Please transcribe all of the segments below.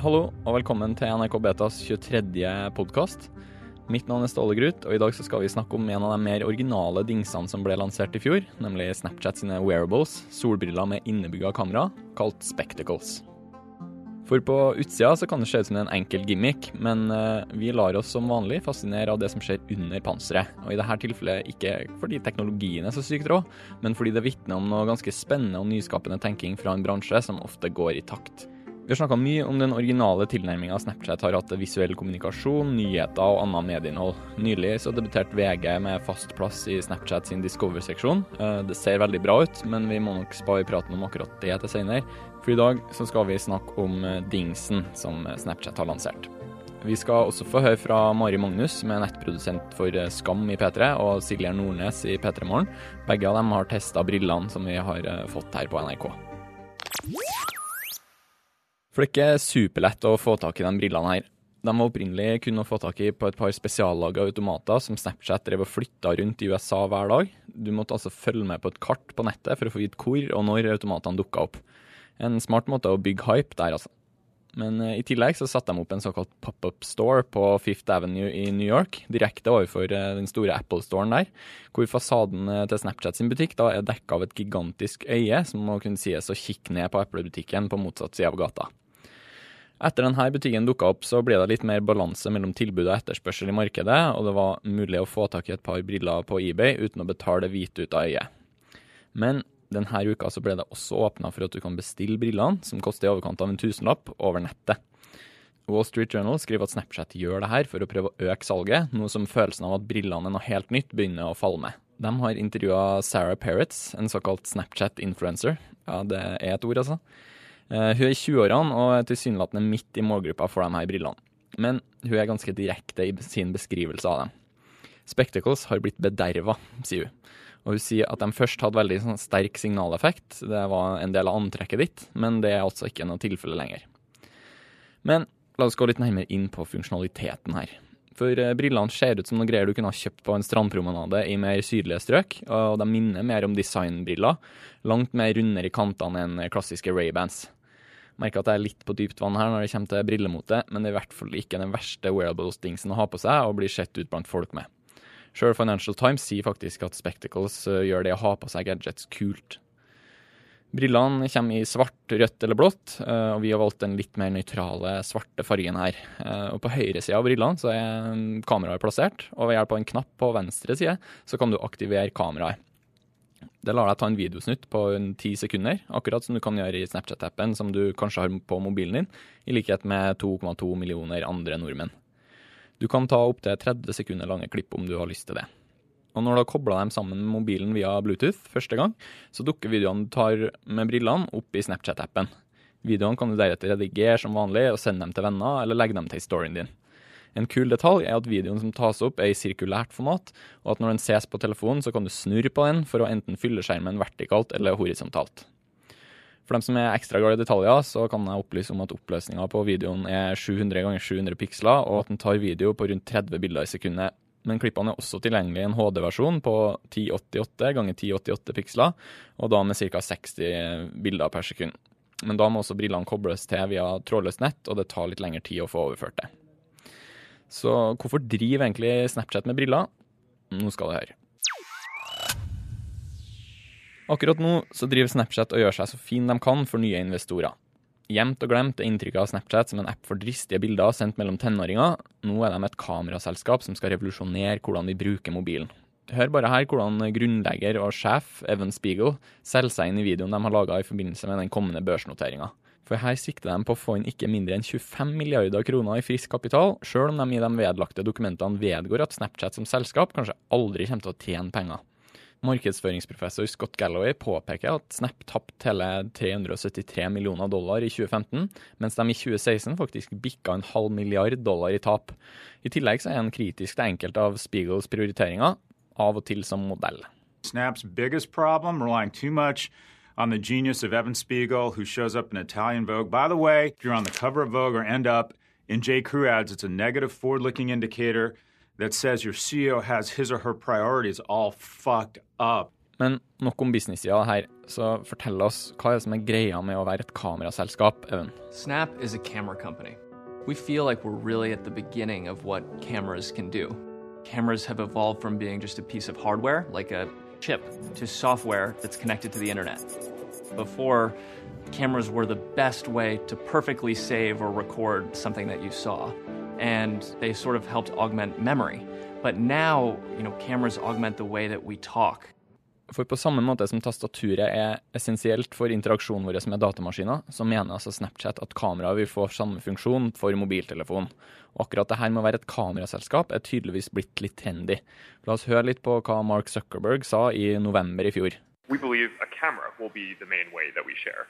Hallo og velkommen til NRK Betas 23. podkast. Mitt navn er Ståle Grut, og i dag skal vi snakke om en av de mer originale dingsene som ble lansert i fjor, nemlig Snapchat sine wearables, solbriller med innebygga kamera, kalt Spectacles. For på utsida så kan det se ut som en enkel gimmick, men eh, vi lar oss som vanlig fascinere av det som skjer under panseret. Og i dette tilfellet ikke fordi teknologien er så sykt rå, men fordi det vitner om noe ganske spennende og nyskapende tenking fra en bransje som ofte går i takt. Vi har snakka mye om den originale tilnærminga Snapchat har hatt til visuell kommunikasjon, nyheter og annet medieinnhold. Nylig så debuterte VG med fast plass i Snapchat sin Discover-seksjon. Eh, det ser veldig bra ut, men vi må nok spare praten om akkurat det til senere. For i dag så skal vi snakke om eh, dingsen som Snapchat har lansert. Vi skal også få høre fra Mari Magnus, som er nettprodusent for eh, Skam i P3, og Silje Nordnes i P3 Morgen. Begge av dem har testa brillene som vi har fått her på NRK. For det er ikke superlett å få tak i de brillene her. De var opprinnelig kun å få tak i på et par spesiallaga automater som Snapchat drev og flytta rundt i USA hver dag. Du måtte altså følge med på et kart på nettet for å få vite hvor og når automatene dukka opp. En smart måte å bygge hype der, altså. Men uh, i tillegg så satte de opp en såkalt pop-up store på Fifth Avenue i New York, direkte overfor uh, den store Apple-storen der, hvor fasaden uh, til Snapchat sin butikk da er dekka av et gigantisk øye som må kunne sies å kikke ned på Apple-butikken på motsatt side av gata. Etter denne butikken dukka opp, så ble det litt mer balanse mellom tilbud og etterspørsel i markedet, og det var mulig å få tak i et par briller på eBay uten å betale hvite ut av øyet. Men denne uka så ble det også åpna for at du kan bestille brillene, som koster i overkant av en tusenlapp, over nettet. Wall Street Journal skriver at Snapchat gjør det her for å prøve å øke salget, noe som følelsen av at brillene er noe helt nytt begynner å falle med. De har intervjua Sarah Peretz, en såkalt Snapchat-influencer. Ja, det er et ord, altså hun er i 20-årene og er tilsynelatende midt i målgruppa for de her brillene. Men hun er ganske direkte i sin beskrivelse av dem. Spectacles har blitt bederva, sier hun. Og hun sier at de først hadde veldig sånn, sterk signaleffekt, det var en del av antrekket ditt, men det er altså ikke noe tilfelle lenger. Men la oss gå litt nærmere inn på funksjonaliteten her. For uh, brillene ser ut som noe greier du kunne ha kjøpt på en strandpromenade i mer sydlige strøk, og de minner mer om designbriller, langt mer rundere i kantene enn klassiske Ray-bands. Merker at jeg er litt på dypt vann her når det kommer til brillemote, men det er i hvert fall ikke den verste wearables-dingsen å ha på seg og bli sett ut blant folk med. Sjøl Financial Times sier faktisk at Spectacles eh, gjør det å ha på seg gadgets kult. Brillene kommer i svart, rødt eller blått, eh, og vi har valgt den litt mer nøytrale svarte fargen her. Eh, og På høyresida av brillene så er kameraet plassert, og ved hjelp av en knapp på venstre side så kan du aktivere kameraet. Det lar deg ta en videosnutt på ti sekunder, akkurat som du kan gjøre i Snapchat-appen som du kanskje har på mobilen din, i likhet med 2,2 millioner andre nordmenn. Du kan ta opptil 30 sekunder lange klipp om du har lyst til det. Og når du har kobla dem sammen med mobilen via Bluetooth første gang, så dukker videoene du tar med brillene opp i Snapchat-appen. Videoene kan du deretter redigere som vanlig og sende dem til venner, eller legge dem til storyen din. En kul detalj er at videoen som tas opp er i sirkulært format, og at når den ses på telefonen, så kan du snurre på den for å enten fylle skjermen vertikalt eller horisontalt. For dem som er ekstra glad i detaljer, så kan jeg opplyse om at oppløsninga på videoen er 700 ganger 700 piksler, og at den tar video på rundt 30 bilder i sekundet. Men klippene er også tilgjengelig i en HD-versjon på 1088 ganger 1088 piksler, og da med ca. 60 bilder per sekund. Men da må også brillene kobles til via trådløst nett, og det tar litt lengre tid å få overført det. Så hvorfor driver egentlig Snapchat med briller? Nå skal du høre. Akkurat nå så driver Snapchat og gjør seg så fin de kan for nye investorer. Gjemt og glemt er inntrykket av Snapchat som en app for dristige bilder sendt mellom tenåringer. Nå er de et kameraselskap som skal revolusjonere hvordan vi bruker mobilen. Hør bare her hvordan grunnlegger og sjef Evan Spiegel selger seg inn i videoen de har laga i forbindelse med den kommende børsnoteringa. For her sikter de på å få inn ikke mindre enn 25 milliarder kroner i frisk kapital, sjøl om de i de vedlagte dokumentene vedgår at Snapchat som selskap kanskje aldri kommer til å tjene penger. Markedsføringsprofessor Scott Galloway påpeker at Snap tapte hele 373 millioner dollar i 2015, mens de i 2016 faktisk bikka en halv milliard dollar i tap. I tillegg så er han kritisk til enkelte av Spiegels prioriteringer, av og til som modell. Snap's biggest problem, relying too much on the genius of Evan Spiegel, who shows up in Italian Vogue. By the way, if you're on the cover of Vogue or end up in J. Crew ads, it's a negative forward looking indicator that says your CEO has his or her priorities all fucked up. Men nok om business-sida her, så fortell oss hva er det som er greia med å være et kameraselskap, Even? Snap is a camera company. We feel like we're really at the beginning of what cameras can do. Cameras have evolved from being just a piece of hardware, like a chip, to software that's connected to the internet. Before, cameras were the best way to perfectly save or record something that you saw, and they sort of helped augment memory. But now, you know, cameras augment the way that we talk. For på samme måte som tastaturet er essensielt for interaksjonen vår med datamaskiner, så mener altså Snapchat at kameraet vil få samme funksjon for mobiltelefon. Og akkurat det her med å være et kameraselskap er tydeligvis blitt litt trendy. La oss høre litt på hva Mark Zuckerberg sa i november i fjor. We believe a camera will be the main way that we share.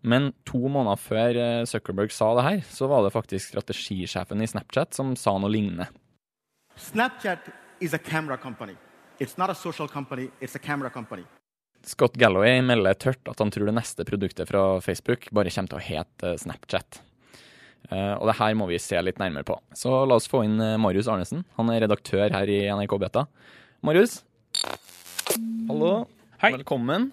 Men to måneder før eh, Zuckerberg sa det her, så var det faktisk strategisjefen i Snapchat som sa noe lignende. Snapchat is a camera company. It's not a social company, it's a camera company. Scott Galloway melder tørt at han tror det neste produktet fra Facebook bare kommer til å hete Snapchat. Uh, og det her må vi se litt nærmere på. Så la oss få inn eh, Marius Arnesen. Han er redaktør her i NRK Beta. Marius? Hallo. Hei. Velkommen.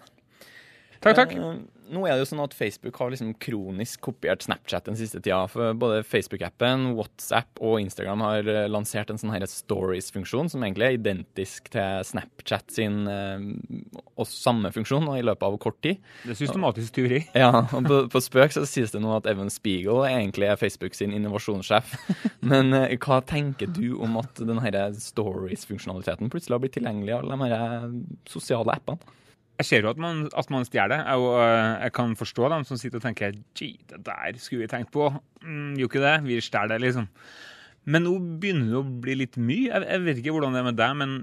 Takk, takk. Eh, nå er det jo sånn at Facebook har liksom kronisk kopiert Snapchat den siste tida. For både Facebook-appen, WhatsApp og Instagram har eh, lansert en sånn her stories-funksjon som egentlig er identisk til Snapchat sin eh, og samme funksjon og i løpet av kort tid. Det er systematisk teori. Ja, og på, på spøk så sies det nå at Evan Spiegel egentlig er Facebook sin innovasjonssjef. Men eh, hva tenker du om at denne stories-funksjonaliteten plutselig har blitt tilgjengelig av de her sosiale appene? Jeg ser jo at man, at man stjeler. Jeg, øh, jeg kan forstå dem som sitter og tenker Gee, det der skulle vi tenkt på. Mm, jo ikke det. Vi stjeler det, liksom. Men nå begynner det å bli litt mye. Jeg, jeg, vet ikke hvordan det er med deg, men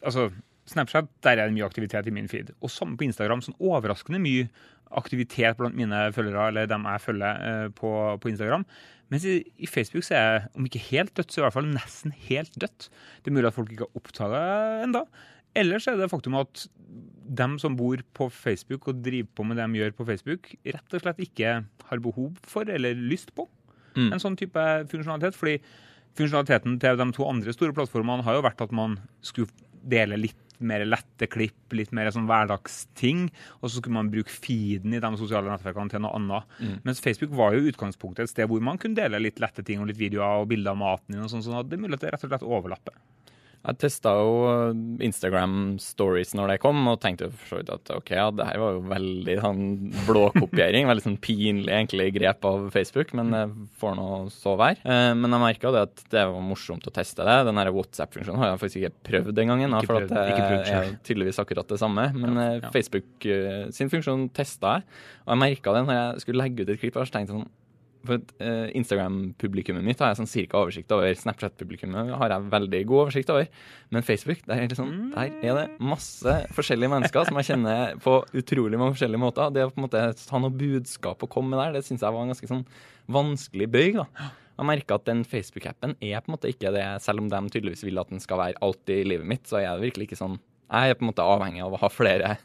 altså Snapchat, der er det mye aktivitet i min feed. Og samme på Instagram. Sånn overraskende mye aktivitet blant mine følgere, eller dem jeg følger eh, på, på, Instagram. Mens i, i, Facebook så er jeg, om ikke helt dødt, så i hvert fall nesten helt dødt. Det er mulig at folk ikke har oppdaga ennå. Ellers er det faktum at dem som bor på Facebook og driver på med det de gjør på Facebook, rett og slett ikke har behov for eller lyst på mm. en sånn type funksjonalitet. fordi funksjonaliteten til de to andre store plattformene har jo vært at man skulle dele litt mer lette klipp, litt mer sånn hverdagsting. Og så skulle man bruke feeden i de sosiale nettverkene til noe annet. Mm. Mens Facebook var jo utgangspunktet et sted hvor man kunne dele litt lette ting og litt videoer og bilder av maten din. og sånn, sånn at det er mulig at det rett og slett overlapper. Jeg testa jo eh, Instagram stories når det kom, og tenkte for så vidt at ok, ja, det her var jo veldig sånn blåkopiering. veldig sånn pinlig egentlig grep av Facebook, men det får nå så være. Eh, men jeg merka det at det var morsomt å teste det. Den WhatsApp-funksjonen har jeg faktisk ikke prøvd den gangen, da, for at det er tydeligvis akkurat det samme. Men ja, eh, ja. Facebook sin funksjon testa jeg, og jeg merka det når jeg skulle legge ut et klipp. så tenkte sånn for uh, Instagram-publikummet mitt har jeg sånn cirka oversikt over. Snapchat-publikummet har jeg veldig god oversikt over. Men Facebook, der er, sånn, der er det masse forskjellige mennesker som jeg kjenner på utrolig mange forskjellige måter. Det å på en måte ha noe budskap å komme med der, det syns jeg var en ganske sånn vanskelig bøyg. da. Jeg merker at den Facebook-appen er på en måte ikke det, selv om de tydeligvis vil at den skal være alltid i livet mitt, så er det virkelig ikke sånn jeg er på en måte avhengig av å ha flere,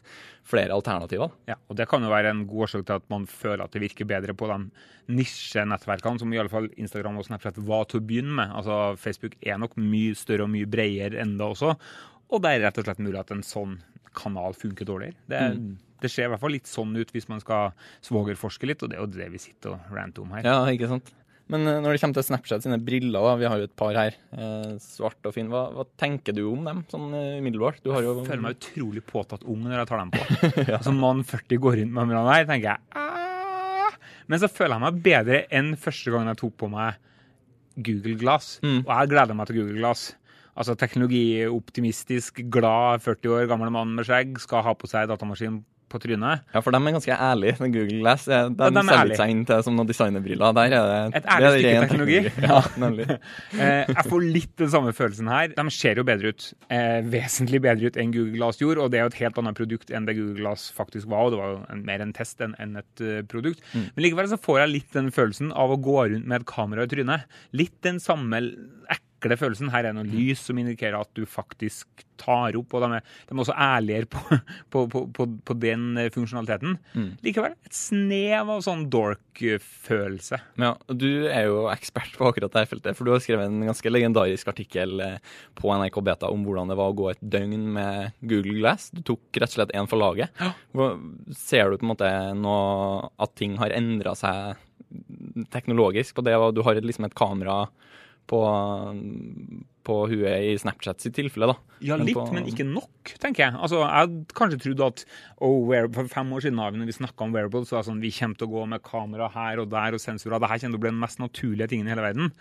flere alternativer. Ja, og Det kan jo være en god årsak til at man føler at det virker bedre på de nisjenettverkene som i alle fall Instagram og Snapchat var til å begynne med. Altså Facebook er nok mye større og mye bredere enn det også. Og det er rett og slett mulig at en sånn kanal funker dårligere. Det, mm. det ser i hvert fall litt sånn ut hvis man skal svogerforske litt, og det er jo det vi sitter og ranter om her. Ja, ikke sant? Men eh, når det kommer til Snapchat sine briller, da, vi har jo et par her, eh, svart og fin, hva, hva, tenker du om dem sånn eh, umiddelbart? Du jo... Jeg føler meg utrolig påtatt ung når jeg tar dem på. ja. Som mann 40 går rundt med dem der, tenker jeg Aah! Men så føler jeg meg bedre enn første gang jeg tok på meg Google Glass. Mm. Og jeg gleder meg til Google Glass. Altså teknologioptimistisk, glad 40 år gammel mann med skjegg skal ha på seg datamaskin på trynet. Ja, for de er ganske ærlige med Google Glass. De, de de selger seg inn til som noen designerbriller. Der er det Et ærlig stykke teknologi. teknologi. Ja, nemlig. eh, jeg får litt den samme følelsen her. De ser jo bedre ut. Eh, vesentlig bedre ut enn Google Glass gjorde, og det er jo et helt annet produkt enn det Google Glass faktisk var. og Det var jo en, mer en test enn en et uh, produkt. Mm. Men likevel så får jeg litt den følelsen av å gå rundt med et kamera i trynet. Litt den samme ekle ekle følelsen. Her er noe lys som indikerer at du faktisk tar opp, og de er, de er også ærligere på, på, på, på, den funksjonaliteten. funksjonaliteten. Likevel et snev av sånn dork-følelse. Ja, Du er jo ekspert på akkurat dette feltet, for du har skrevet en ganske legendarisk artikkel eh, på NRK Beta om hvordan det var å gå et døgn med Google Glass. Du tok rett og slett én for laget. Ja. Ser du på en måte noe, at ting har endra seg teknologisk på det, du har liksom et kamera på, på huet i Snapchat sitt tilfelle, da? Ja, Men litt, på- men ikke nok, tenker jeg. Altså, Jeg hadde kanskje trodd at oh, for fem år siden når vi snakka om wearables, så var det sånn, vi kommer til å gå med kamera her og der og sensorer. Det her kommer til å bli den mest naturlige tingen i hele verden.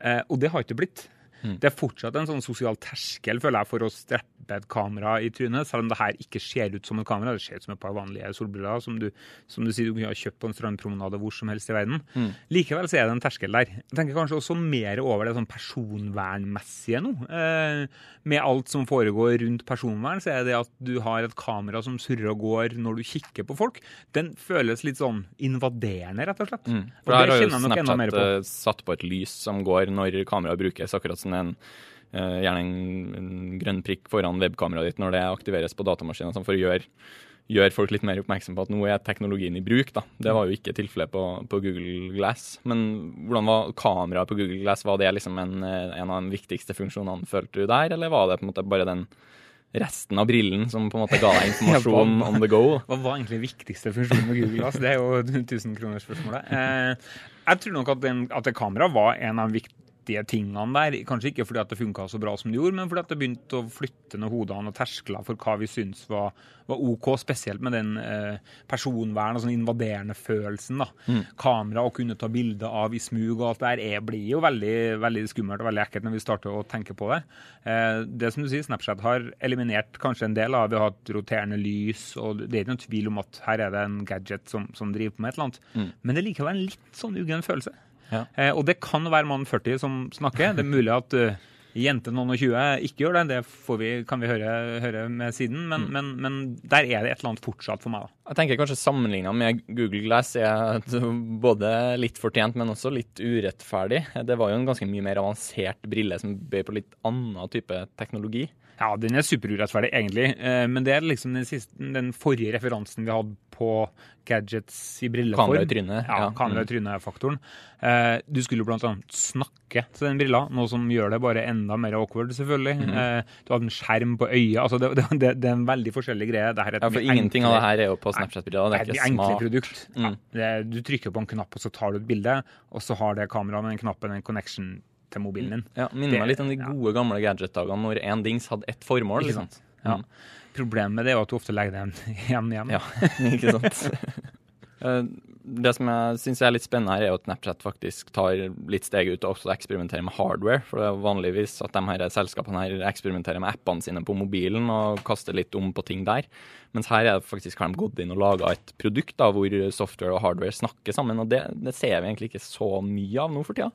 Eh, og det har ikke blitt. Mm. Det er fortsatt en sånn sosial terskel føler jeg, for å streppe et kamera i trynet, selv om det her ikke ser ut som et kamera. Det ser ut som et par vanlige solbriller som du, som du sier du kunne ha kjøpt på en strandpromenade hvor som helst i verden. Mm. Likevel så er det en terskel der. Jeg tenker kanskje også mer over det sånn personvernmessige nå. Eh, med alt som foregår rundt personvern, så er det at du har et kamera som surrer og går når du kikker på folk, den føles litt sånn invaderende, rett og slett. For Og det kjenner jeg nok enda mer på. Snapchat satt på et lys som går når kameraet brukes, akkurat som en eh, gjerne en, en grønn prikk foran webkameraet ditt når det aktiveres på datamaskinen, sånn for å gjøre, gjøre folk litt mer oppmerksom på at nå er teknologien i bruk. da. Det var jo ikke tilfellet på, på Google Glass. Men hvordan var kameraet på Google Glass? Var det liksom en, eh, en av de viktigste funksjonene, følte du der, eller var det på en måte bare den resten av brillen som på en måte ga deg informasjon on the go? Hva var egentlig viktigste funksjonen med Google Glass? Det er jo 1000-kronersspørsmålet. Eh, jeg tror nok at, den, at kamera var en av de viktige tingene der. Kanskje ikke fordi at det funka så bra som det gjorde, men fordi at det begynte å flytte ned hodene og terskler for hva vi syns var, var OK, spesielt med den eh, personvern og sånn invaderende følelsen. da. Kamera å kunne ta bilde av i smug og alt det der er, blir jo veldig, veldig skummelt og veldig ekkelt når vi starter å tenke på det. Eh, det som du sier, Snapchat har eliminert kanskje en del av Vi har hatt roterende lys, og det er ikke noen tvil om at her er det en gadget som, som driver på med et eller annet. Men det er likevel en litt sånn uggen følelse. Ja. Eh, og det kan være mann 40 som snakker. Det er mulig at uh, jente noen og 20 ikke gjør det. Det får vi, kan vi høre, høre med siden. Men, men, men der er det et eller annet fortsatt for meg. da. Jeg tenker kanskje sammenligna med Google Glass er både litt fortjent, men også litt urettferdig. Det var jo en ganske mye mer avansert brille som bød på litt annen type teknologi. Ja, den er superurettferdig, egentlig. Eh, men det er liksom den, siste, den forrige referansen vi hadde på gadgets i brilleform. Kamera i trynet, Ja, ja. kamera i trynet-faktoren. Eh, du skulle blant annet snakke til den brilla, noe som gjør det bare enda mer awkward, selvfølgelig. Mm du hadde en skjerm på øyet. Altså, det, det, det, det er en veldig forskjellig greie. Det Ja, for ingenting ingenting av det her er jo på Snapchat-briller. Det er ikke enkle smart. produkt. Ja, Mm. det, er- du trykker på en knapp, og så tar du et bilde, og så har det kameraet med den knappen en connection til mobilen din. Ja, Minner meg litt om de gode, gamle gadget-dagene når én dings hadde ett formål. Ikke liksom. sant? Ja. Problemet med det er jo at du ofte legger den igjen igjen. Ja, ikke sant. Eh, Det som jeg syns er litt spennende her, er jo at Snapchat faktisk tar litt steg ut og også eksperimenterer med hardware. For det er vanligvis at de her selskapene her eksperimenterer med appene sine på mobilen og kaster litt om på ting der. Mens her er det faktisk har de gått inn og laga et produkt da, hvor software og hardware snakker sammen. Og det, det ser vi egentlig ikke så mye av nå for tida.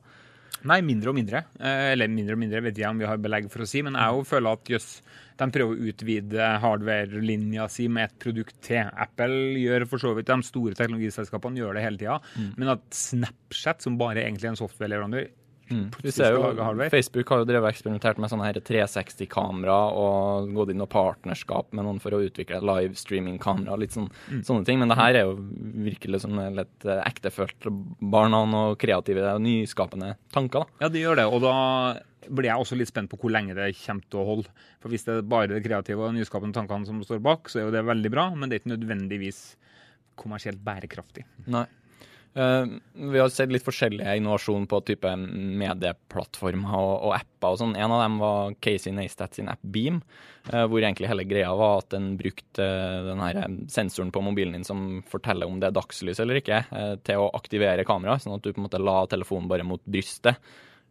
Nei, mindre og mindre. Eh, Eller mindre og mindre, vet jeg om vi har belegg for å si. Men jeg føler at jøss, de prøver å utvide hardware-linja si med et produkt til. Apple gjør for så vidt, de store teknologiselskapene gjør det hele tida. Men at Snapchat, som bare egentlig er en software-leverandør, Vi plutselig ser jo, Facebook har jo drevet eksperimentert med sånne her 360-kamera og gått inn og partnerskap med noen for å utvikle livestreaming-kamera. litt sånn, sånne ting. Men det her er jo virkelig som litt eh, ektefølt barna og kreative og nyskapende tanker. da. Ja, det gjør det. Og da blir jeg også litt spent på hvor lenge det kommer til å holde. For hvis det er bare de kreative og nyskapende tankene som står bak, så er jo det veldig bra, men det er ikke nødvendigvis kommersielt bærekraftig. Nei. Eh, vi har sett litt forskjellige innovasjon på type medieplattformer og, og apper og sånn. En av dem var Casey Neistat sin app Beam, eh, hvor egentlig hele greia var at den brukte eh, den her sensoren på mobilen din som forteller om det er dagslys eller ikke, til å aktivere kameraet, sånn at du på en måte la telefonen bare mot brystet,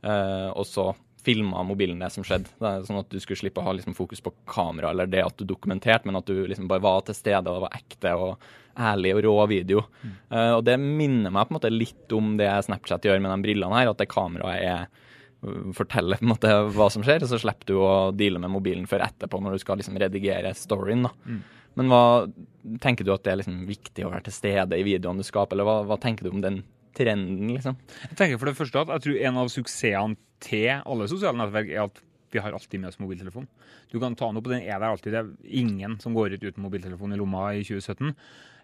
og så filma mobilen det som skjedde. Det er sånn at du skulle slippe å ha liksom fokus på kamera eller det at du dokumenterte, men at du liksom bare var til stede og var ekte og ærlig og rå video. Eh, og det minner meg på en måte litt om det Snapchat gjør med de brillene her, at det kameraet er uh, forteller på en måte hva som skjer, og så slipper du å deale med mobilen før etterpå når du skal liksom redigere storyen. da. Men hva tenker du at det er liksom viktig å være til stede i videoene du skaper, eller hva, hva tenker du om den trenden, liksom? Jeg tenker for det første at jeg tror en av suksessene til alle sosiale nettverk, er at vi har alltid med oss mobiltelefon. Du kan ta den opp, og den er der alltid. Det er ingen som går ut uten mobiltelefon i lomma i 2017.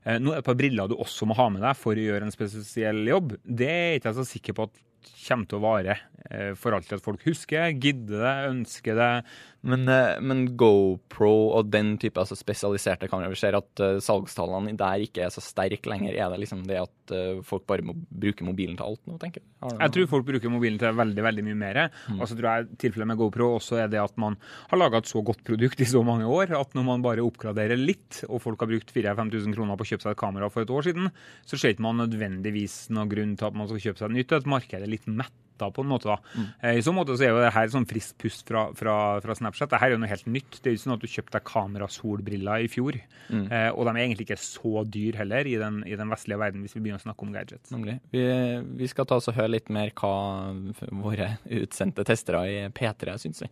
Eh, nå er det et par briller du også må ha med deg for å gjøre en spesiell jobb. Det er ikke jeg så sikker på at kommer til å vare eh, for alltid. At folk husker, gidder det, ønsker det. Men, eh, men GoPro og den type altså spesialiserte kameraer, vi ser at uh, salgstallene der ikke er så sterke lenger. Er det liksom det at uh, folk bare må bruke mobilen til alt nå, tenker du? Jeg tror folk bruker mobilen til veldig veldig mye mer. Mm. Og så tror jeg tilfellet med GoPro også er det at man har laga et så godt produkt i så mange år at når man bare oppgraderer litt, og folk har brukt 4000-5000 kroner på å kjøpe seg et kamera for et år siden, så ser ikke man nødvendigvis noen grunn til at man skal kjøpe seg et nytt. Et marked litt metta på en måte. da. Mm. Eh, I så måte så er jo det her sånn friskt pust fra, fra, fra, Snapchat. Det her er jo noe helt nytt. Det er jo ikke sånn at du kjøpte deg kamerasolbriller i fjor. Mm. Eh, og de er egentlig ikke så dyr heller i den, i den, vestlige verden, hvis vi begynner å snakke om gadgets. Vi, vi, skal ta oss og høre litt mer hva våre utsendte testere i P3 syns vi.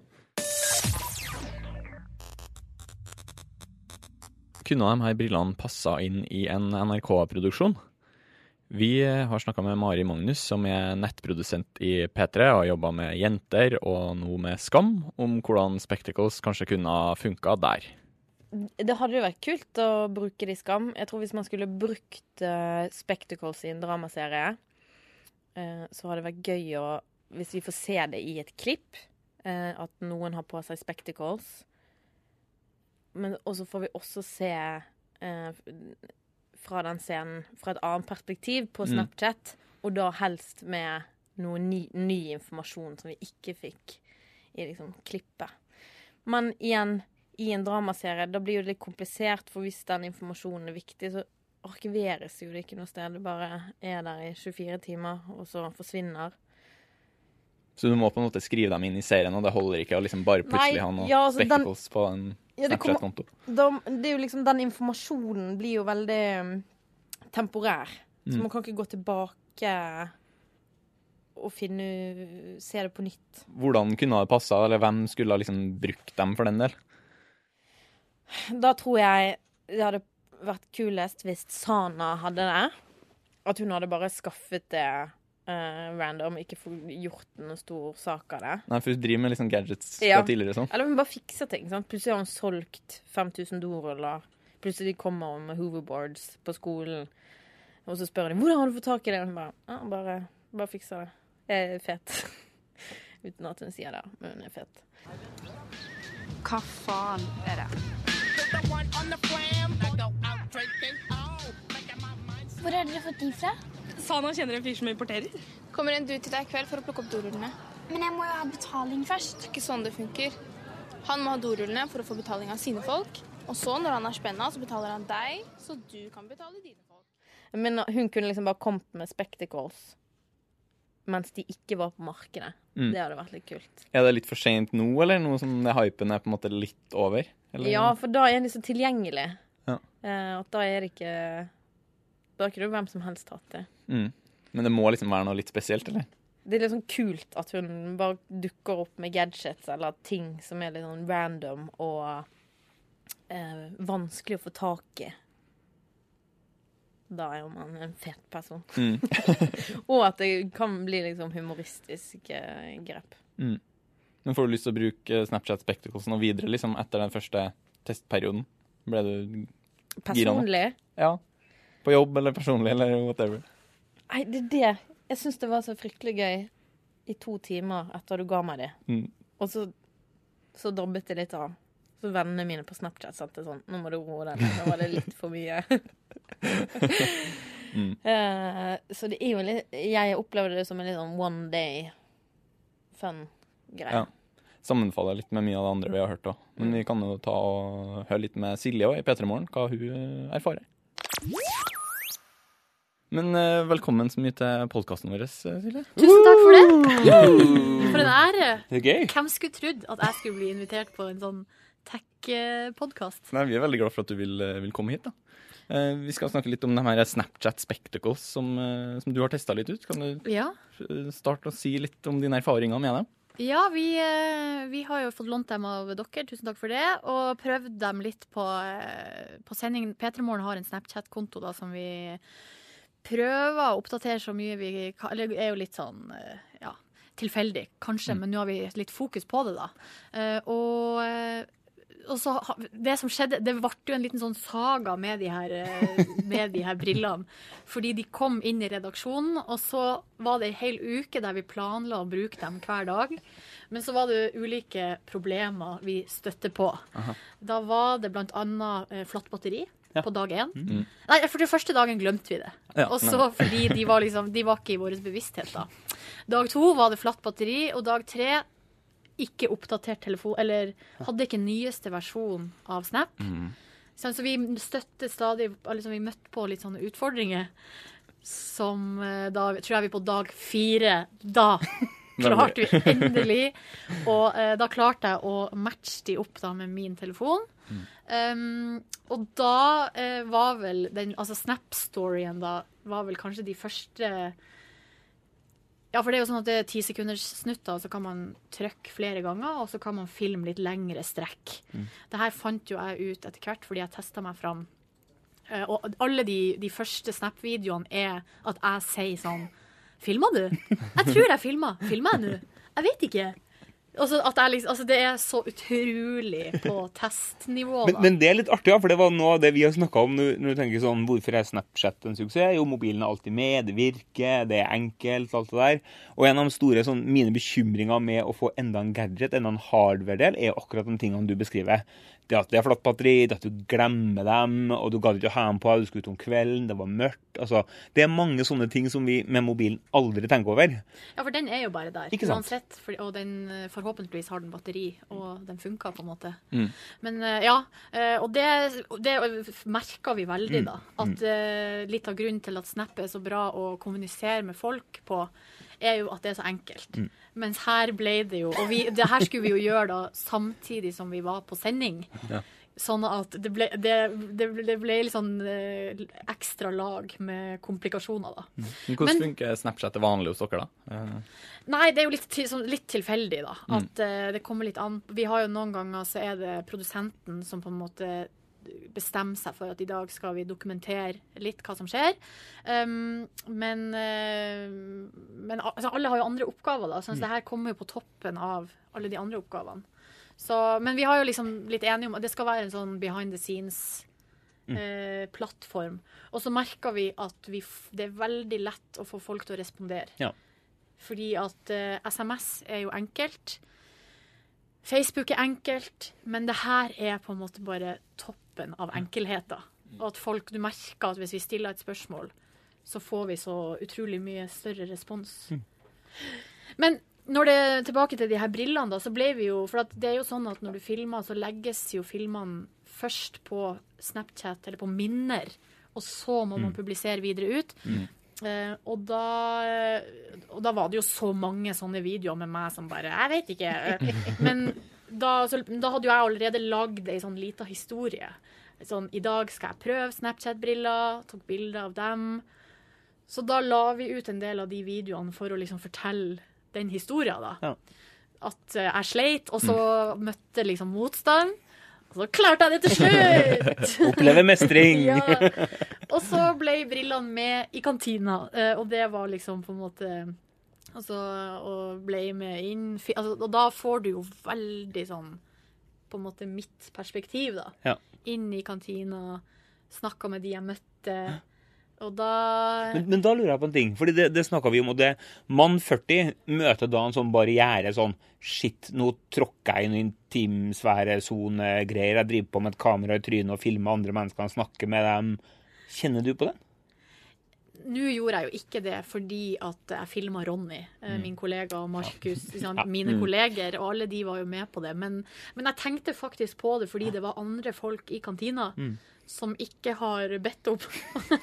Kunne de her brillene passa inn i en NRK-produksjon? Vi har snakka med Mari Magnus, som er nettprodusent i P3 og har jobba med Jenter og nå med Skam, om hvordan Spectacles kanskje kunne ha funka der. Det hadde jo vært kult å bruke det i Skam. Jeg tror hvis man skulle brukt uh, Spectacles i en dramaserie, uh, så hadde det vært gøy å Hvis vi får se det i et klipp, uh, at noen har på seg spectacles. Men så får vi også se fra den scenen fra et annet perspektiv på mm. Snapchat, mm. og da helst med noe ny, ny, informasjon som vi ikke fikk i liksom klippet. Men igjen, i en dramaserie, da blir det litt komplisert, for hvis den informasjonen er viktig, så arkiveres jo det ikke noe sted. Det bare er der i 24 timer, og så forsvinner. Så du må på en måte skrive dem inn i serien, og det holder ikke å liksom bare plutselig Nei, ha noe ja, altså, den, på en ja, det, kommer, de, Det er jo liksom, den informasjonen blir jo veldig um, temporær. Mm. Så man kan ikke gå tilbake og finne se det på nytt. Hvordan kunne det passa, eller hvem skulle ha liksom brukt dem for den del? Da tror jeg det hadde vært kulest hvis Sana hadde det. At hun hadde bare skaffet det uh, random, ikke få gjort noen stor sak av det. Nei, for hun driver med liksom gadgets ja. fra tidligere sånn. Eller hun bare fikser ting. sant? Plutselig har hun solgt 5000 doruller. Plutselig kommer hun med hoverboards på skolen. Og så spør de hvordan har du fått tak i det. Og hun bare ja, bare, bare fikser det. Jeg er fet. Uten at hun sier det, men hun er fet. Hva faen er det? Hvor har dere fått de fra? Sana kjenner en fyr som importerer. Kommer en dude til deg i kveld for å plukke opp dorullene. Men jeg må jo ha betaling først. Det er ikke sånn det funker. Han må ha dorullene for å få betaling av sine folk. Og så, når han er spenna, så betaler han deg, så du kan betale dine folk. Men hun kunne liksom bare kommet med spectacles mens de ikke var på markedet. Mm. Det hadde vært litt kult. Er det litt for seint nå, eller noe som det hypen er på en måte litt over? Eller? Ja, for da er de så tilgjengelige. Ja. Eh, at da er det ikke Da har ikke du hvem som helst hatt det. Mm. Men det må liksom være noe litt spesielt, eller? Det er litt sånn kult at hun bare dukker opp med gadgets eller ting som er litt sånn random og eh, vanskelig å få tak i. Da er jo man en fet person. Mm. og at det kan bli liksom humoristisk eh, grep. Mm. Men får du lyst til å bruke Snapchat Spectacles og videre liksom etter den første testperioden? Ble du gira Personlig? Ja. På jobb eller personlig eller whatever. Nei, det er det. Jeg syns det var så fryktelig gøy i to timer etter du ga meg det. Mm. Og så, så dobbet det litt av. Så vennene mine på Snapchat satte sånn Nå må du roe deg. Nå var det litt for mye. mm. uh, så det er jo litt Jeg opplevde det som en litt sånn one day fun-greie. Ja. Sammenfaller litt med mye av det andre vi har hørt òg. Men vi kan jo ta og høre litt med Silje òg i P3 Morgen, hva hun erfarer. Men uh, velkommen så mye til podkasten vår, eh, Silje. Tusen takk for det. For en ære. Det er gøy. Hvem skulle trodd at jeg skulle bli invitert på en sånn tech-podkast? Vi er veldig glad for at du vil, eh, vil komme hit. da. Uh, vi skal snakke litt om de her Snapchat Spectacles som, uh, som du har testa litt ut. Kan du ja. starte å si litt om dine erfaringer med dem? Ja, vi, vi, har jo fått lånt dem av dere, tusen takk for det. Og prøvd dem litt på, på sending. P3 Morgen har en Snapchat-konto da som vi prøver å oppdatere så mye vi kan. Eller er jo litt sånn, eh, ja. tilfeldig, kanskje, men nå har vi litt fokus på det, da. Eh, og eh, og så, det som skjedde, det ble jo en liten sånn saga med de, her, med de her brillene. Fordi de kom inn i redaksjonen, og så var det ei hel uke der vi planla å bruke dem hver dag. Men så var det ulike problemer vi støtte på. Da var det eh, flatt batteri på dag én. Mm. Nei, for den første dagen glemte vi det. Ja, og så fordi de var, liksom, de var ikke i vår bevissthet da. Dag to var det flatt batteri, og dag tre ikke oppdatert telefon, eller hadde ikke nyeste versjon av Snap. Mm. så vi støtte stadig liksom, Vi møtte på litt sånne utfordringer som eh, da tror jeg vi på dag fire Da klarte vi endelig. Og eh, da klarte jeg å matche de opp da med min telefon. Um, og da eh, var vel den Altså Snap-storyen da var vel kanskje de første ja, for det er jo sånn at det er ti sekunders snutter, og så kan man trykke flere ganger, og så kan man filme litt lengre strekk. Det her fant jo jeg ut etter hvert fordi jeg testa meg fram. Eh, og alle de, de første Snap-videoene er at jeg sier sånn Filma du? Jeg tror jeg filma. Filma jeg nå? Jeg vet ikke. Altså, jeg liksom, altså det er så utrolig på testnivå. Men, men det er litt artig, ja, for det var noe av det vi har snakka om når du tenker sånn Hvorfor er Snapchat en suksess? Jo, mobilen er alltid med, det virker, det er enkelt, alt det der. Og en av de store sånn, mine bekymringer med å få enda en gadget, enda en hardware-del, er akkurat de tingene du beskriver. Det at det er flatt batteri, det at du glemmer dem, og du gadd ikke å ha dem på, du skulle ut om kvelden, det var mørkt. Altså, det er mange sånne ting som vi med mobilen aldri tenker over. Ja, for den er jo bare der. Ikke sant? Uansett. For, og den, eh, forhåpentligvis har den batteri, og den funker på en måte. Mm. Men eh, ja, eh, og det, det merker vi veldig, Mm, da. At eh, litt av grunnen til at Snap er så bra å kommunisere med folk på, er jo at det er så enkelt. Mm. Mens her ble det jo Og vi, det her skulle vi jo gjøre da samtidig som vi var på sending. Ja. Sånn at det ble, det, det, det ble litt sånn eh, ekstra lag med komplikasjoner, da. Men hvordan Men- funker Snapchat til vanlig hos dere, da? Eh, Nei, det er jo litt, til, sånn, litt tilfeldig, da. Mm. At eh, det kommer litt an Vi har jo noen ganger så er det produsenten som på en måte bestemmer seg for at i dag skal vi dokumentere litt hva som skjer. Um, men eh, men altså, alle har jo andre oppgaver, da. Så Mm. det her kommer jo på toppen av alle de andre oppgavene. Så, men vi har jo liksom blitt enige om at det skal være en sånn behind the scenes eh, plattform. Og så merker vi at vi det er veldig lett å få folk til å respondere. Ja. Fordi at eh, SMS er jo enkelt. Facebook er enkelt, men det her er på en måte bare toppen av enkelheter. Og at folk, du merker at hvis vi stiller et spørsmål, så får vi så utrolig mye større respons. Men når det tilbake til de her brillene, da, så ble vi jo For at det er jo sånn at når du filmer, så legges jo filmene først på Snapchat eller på minner, og så må man Mm. publisere videre ut. Eh, og, da, og da var det jo så mange sånne videoer med meg som bare Jeg vet ikke. eh, Men da, så, da hadde jo jeg allerede lagd ei sånn lita historie. Sånn I dag skal jeg prøve Snapchat-briller. Tok bilder av dem. Så da la vi ut en del av de videoene for å liksom fortelle den historien, da. At eh, jeg sleit, og så møtte liksom motstand. Og så klarte jeg det til slutt! Oppleve mestring. ja. Og så ble brillene med i kantina, eh, og det var liksom på en måte Altså, og ble med inn altså, Og da får du jo veldig sånn På en måte mitt perspektiv, da. Ja. Inn i kantina, snakka med de jeg møtte. Da Men, men da lurer jeg på en ting, fordi det, det snakka vi om. og det, Mann 40 møter da en sånn barriere. sånn, Shit, nå tråkker jeg i noen intimsfæresone-greier. Jeg driver på med et kamera i trynet og filmer andre mennesker og snakker med dem. Kjenner du på det? Nå gjorde jeg jo ikke det fordi at jeg filma Ronny, eh, Mm. min kollega, og Markus, Ja. mine Mm. kolleger, og alle de var jo med på det. Men, men jeg tenkte faktisk på det fordi det var andre folk i kantina Mm. Som ikke har bedt om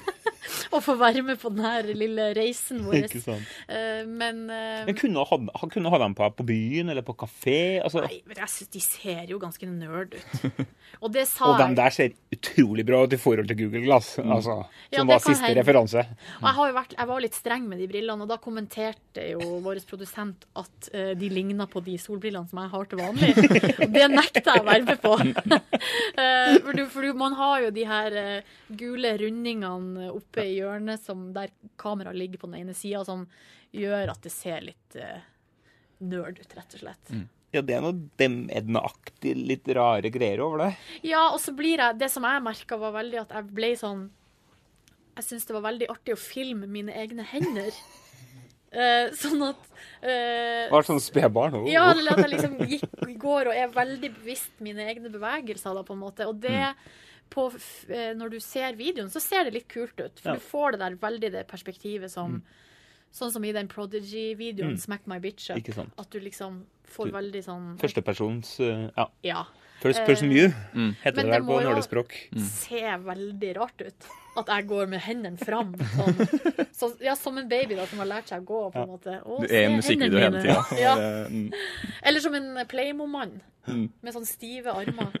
å få være med på denne lille reisen vår. Eh, Men, eh, Men kunne ha, ha- kunne ha dem på, på byen eller på kafé? Altså, Nei, men jeg synes de ser jo ganske nerd ut. Og det sa og de der ser utrolig bra ut i forhold til Google Glass, altså, som ja, var siste hende. referanse. Jeg, vært, jeg var litt streng med de brillene, og da kommenterte jo vår produsent at eh, de ligna på de solbrillene som jeg har til vanlig. Og det nekter jeg å være med på. For, du, for du, man har jo de her eh, gule rundingene oppe i hjørnet som, der kameraet ligger på den ene sida, som gjør at det ser litt eh, nerd ut, rett og slett. Ja, det er noe Dem Edna-aktig, litt rare greier over det. Ja, og så blir jeg Det som jeg merka, var veldig at jeg ble sånn Jeg syns det var veldig artig å filme mine egne hender. Eh, sånn at eh, Var sånn spedbarn. Oh. Ja, eller at jeg liksom gikk, går og er veldig bevisst mine egne bevegelser, da, på en måte. Og det Mm. På, eh, Når du ser videoen, så ser det litt kult ut. For Ja. du får det der veldig det perspektivet som Sånn som i den Prodigy-videoen, Mm. 'Smack My Bitch Up'. Ikke sant. At du liksom får Du- veldig sånn Førstepersons uh, Ja. Ja. First Eh, person view Mm. heter Men det det vel på må jo nerdespråk. se veldig rart ut. At jeg går med hendene fram. Sånn, så, ja, som en baby da, som har lært seg å gå. på en måte. Å, Du er i musikkvideo hele tida. Ja. Mm. Eller som en Playmo-mann Mm. med sånn stive armer.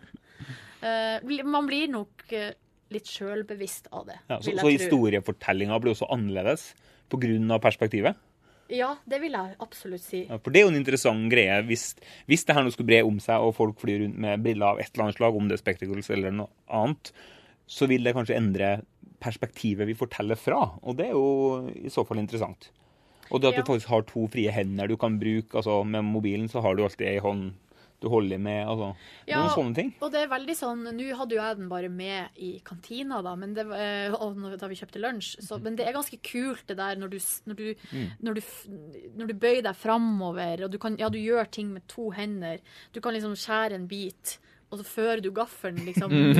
Eh, man blir nok eh, litt sjølbevisst av det, Ja, så, så historiefortellinga blir også annerledes pga. perspektivet. Ja, det vil jeg absolutt si. Ja, for Det er jo en interessant greie hvis, hvis det her nå skulle bre om seg, og folk flyr rundt med briller av et eller annet slag, om det er spectacles eller noe annet, så vil det kanskje endre perspektivet vi forteller fra. Og det er jo i så fall interessant. Og det at Ja. du faktisk har to frie hender du kan bruke. altså Med mobilen så har du alltid ei hånd du holder med. altså Ja, Noen sånne ting. Og det er veldig sånn Nå hadde jo jeg den bare med i kantina, da, men det, eh, og da vi kjøpte lunsj. Så, men det er ganske kult det der når du, når du, Mm. når du, når du bøyer deg framover, og du kan Ja, du gjør ting med to hender. Du kan liksom skjære en bit, og så fører du gaffelen liksom mot,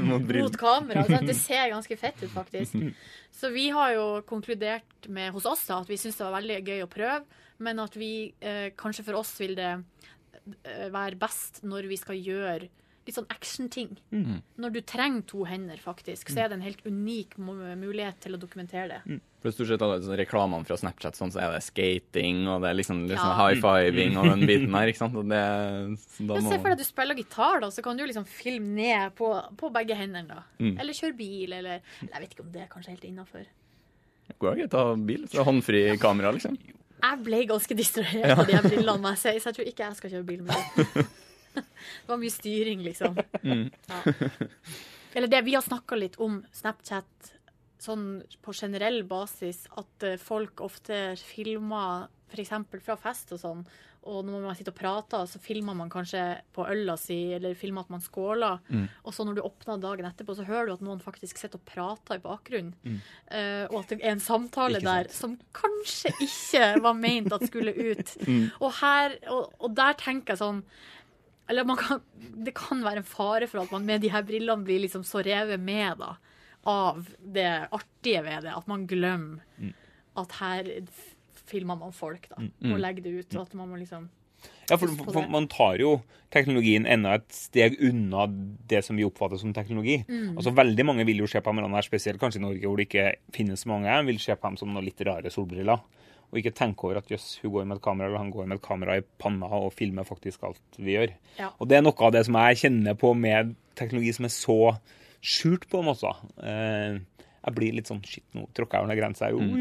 Mot mot, kamera. Det ser ganske fett ut, faktisk. Så vi har jo konkludert med hos oss da, at vi syns det var veldig gøy å prøve, men at vi eh, kanskje for oss vil det være best når vi skal gjøre litt sånn actionting. Mm. Når du trenger to hender, faktisk, så er det en helt unik mulighet til å dokumentere det. For Stort sett alle reklamene fra Snapchat sånn, så er det skating og det er liksom, liksom Ja. high fiving og den biten her. ikke sant? Det, Men se for deg at du spiller gitar, da, så kan du liksom filme ned på, på begge hendene. da. Mm. Eller kjøre bil, eller Jeg vet ikke om det er kanskje helt innafor. Går greit å ta bil? Så håndfri kamera, liksom? Jeg ble ganske distrahert av de brillene, må jeg si, så jeg tror ikke jeg skal kjøre bil med det. Det var mye styring, liksom. Mm. Ja. Eller det vi har snakka litt om Snapchat sånn på generell basis, at eh, folk ofte filmer f.eks. fra fest og sånn, og når man sitter og prater, så filmer man kanskje på øla si, eller filmer at man skåler, Mm. og så når du åpner dagen etterpå, så hører du at noen faktisk sitter og prater i bakgrunnen, Mm. Uh, og at det er en samtale der som kanskje ikke var meint at skulle ut. Mm. Og, her, og, og der tenker jeg sånn eller man kan, det kan være en fare for at man med de her brillene blir liksom så revet med da, av det artige ved det, at man glemmer Mm. at her filmer man folk da, Mm. og legger det ut, og at man må liksom Ja, for, for man tar jo teknologien enda et steg unna det som vi oppfatter som teknologi. Mm. Altså Veldig mange vil jo se på dem spesielt kanskje i Norge hvor det ikke finnes mange, vil se på dem som noen litt rare solbriller. Og ikke tenke over at jøss, hun går med et kamera, eller han går med et kamera i panna og filmer faktisk alt vi gjør. Ja. Og det er noe av det som jeg kjenner på med teknologi som er så skjult på en måte. Eh, jeg blir litt sånn shit, nå tråkker jeg over den grensa. Jo, Mm.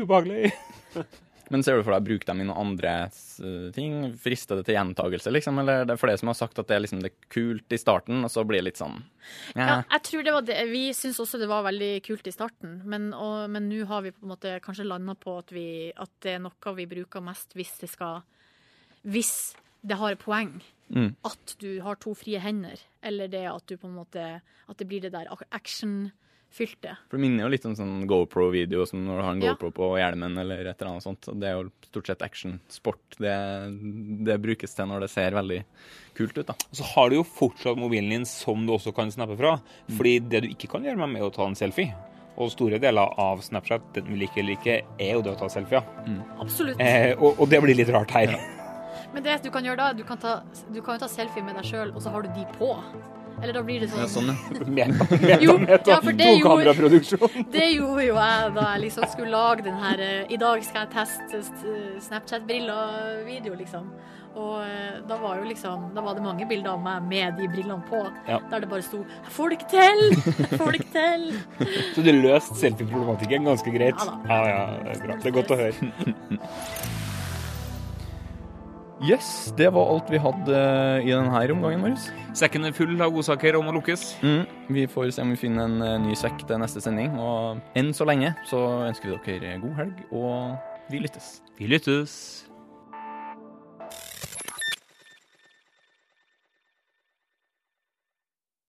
Men ser du for deg å bruke dem i noen andre eh, ting? Frister det til gjentagelse, liksom? Eller det er flere som har sagt at det er liksom det kult i starten, og så blir det litt sånn Ja, jeg tror det var det. Vi syns også det var veldig kult i starten, men nå har vi på en måte kanskje landa på at, vi, at det er noe vi bruker mest hvis det skal Hvis det har et poeng. Mm. At du har to frie hender, eller det at du på en måte At det blir det der actionfylte. For det minner jo litt om sånn GoPro-video, som når du har en Ja. GoPro på hjelmen eller et eller annet sånt. Det er jo stort sett action-sport det, det brukes til når det ser veldig kult ut, da. Så har du jo fortsatt mobilen din som du også kan snappe fra. Fordi det du ikke kan gjøre med, er å ta en selfie. Og store deler av Snapchat, den vi liker eller ikke, er jo det å ta selfier. Absolutt. Eh, og, og det blir litt rart her. Men det du kan gjøre da, du kan ta, du kan jo ta selfie med deg sjøl, og så har du de på. Eller da blir det sånn Ja, sånn, ja. Jo, ja, det gjorde, det gjorde jo jeg da jeg liksom skulle lage den her eh, I dag skal jeg teste Snapchat-briller-video, liksom. Og eh, da var liksom Da var det mange bilder av meg med de brillene på, Ja. der det bare sto 'Jeg får det ikke til! Jeg får det ikke til!' Så du løste selfie-problematikken ganske greit. Ja da. Ja, ja, det er bra. Det er godt å høre. Yes, det var alt vi hadde eh, i denne omgangen vår. Sekken er full av godsaker og må lukkes. Mm. Vi får se om vi finner en eh, ny sekk til neste sending. Og enn så lenge så ønsker vi dere god helg, og vi lyttes. Vi lyttes.